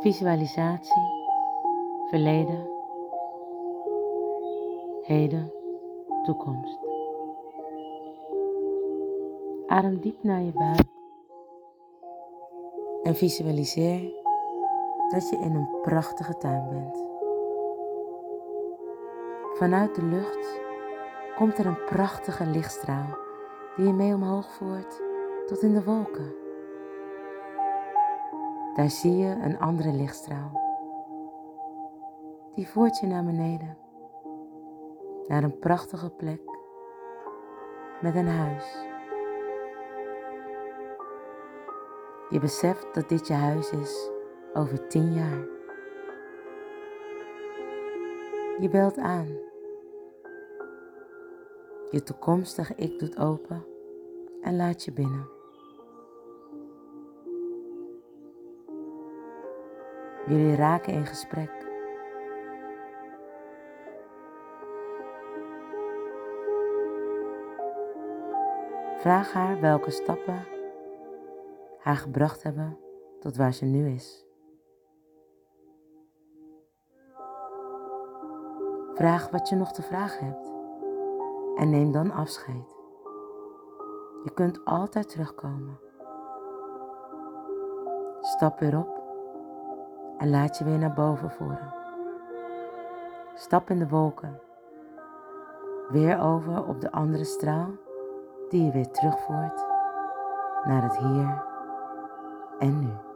Visualisatie, verleden, heden, toekomst. Adem diep naar je buik en visualiseer dat je in een prachtige tuin bent. Vanuit de lucht komt er een prachtige lichtstraal die je mee omhoog voert tot in de wolken. Daar zie je een andere lichtstraal. Die voert je naar beneden, naar een prachtige plek met een huis. Je beseft dat dit je huis is over tien jaar. Je belt aan. Je toekomstige ik doet open en laat je binnen. Jullie raken in gesprek. Vraag haar welke stappen haar gebracht hebben tot waar ze nu is. Vraag wat je nog te vragen hebt en neem dan afscheid. Je kunt altijd terugkomen. Stap weer op en laat je weer naar boven voeren. Stap in de wolken. Weer over op de andere straal die je weer terugvoert naar het hier en nu.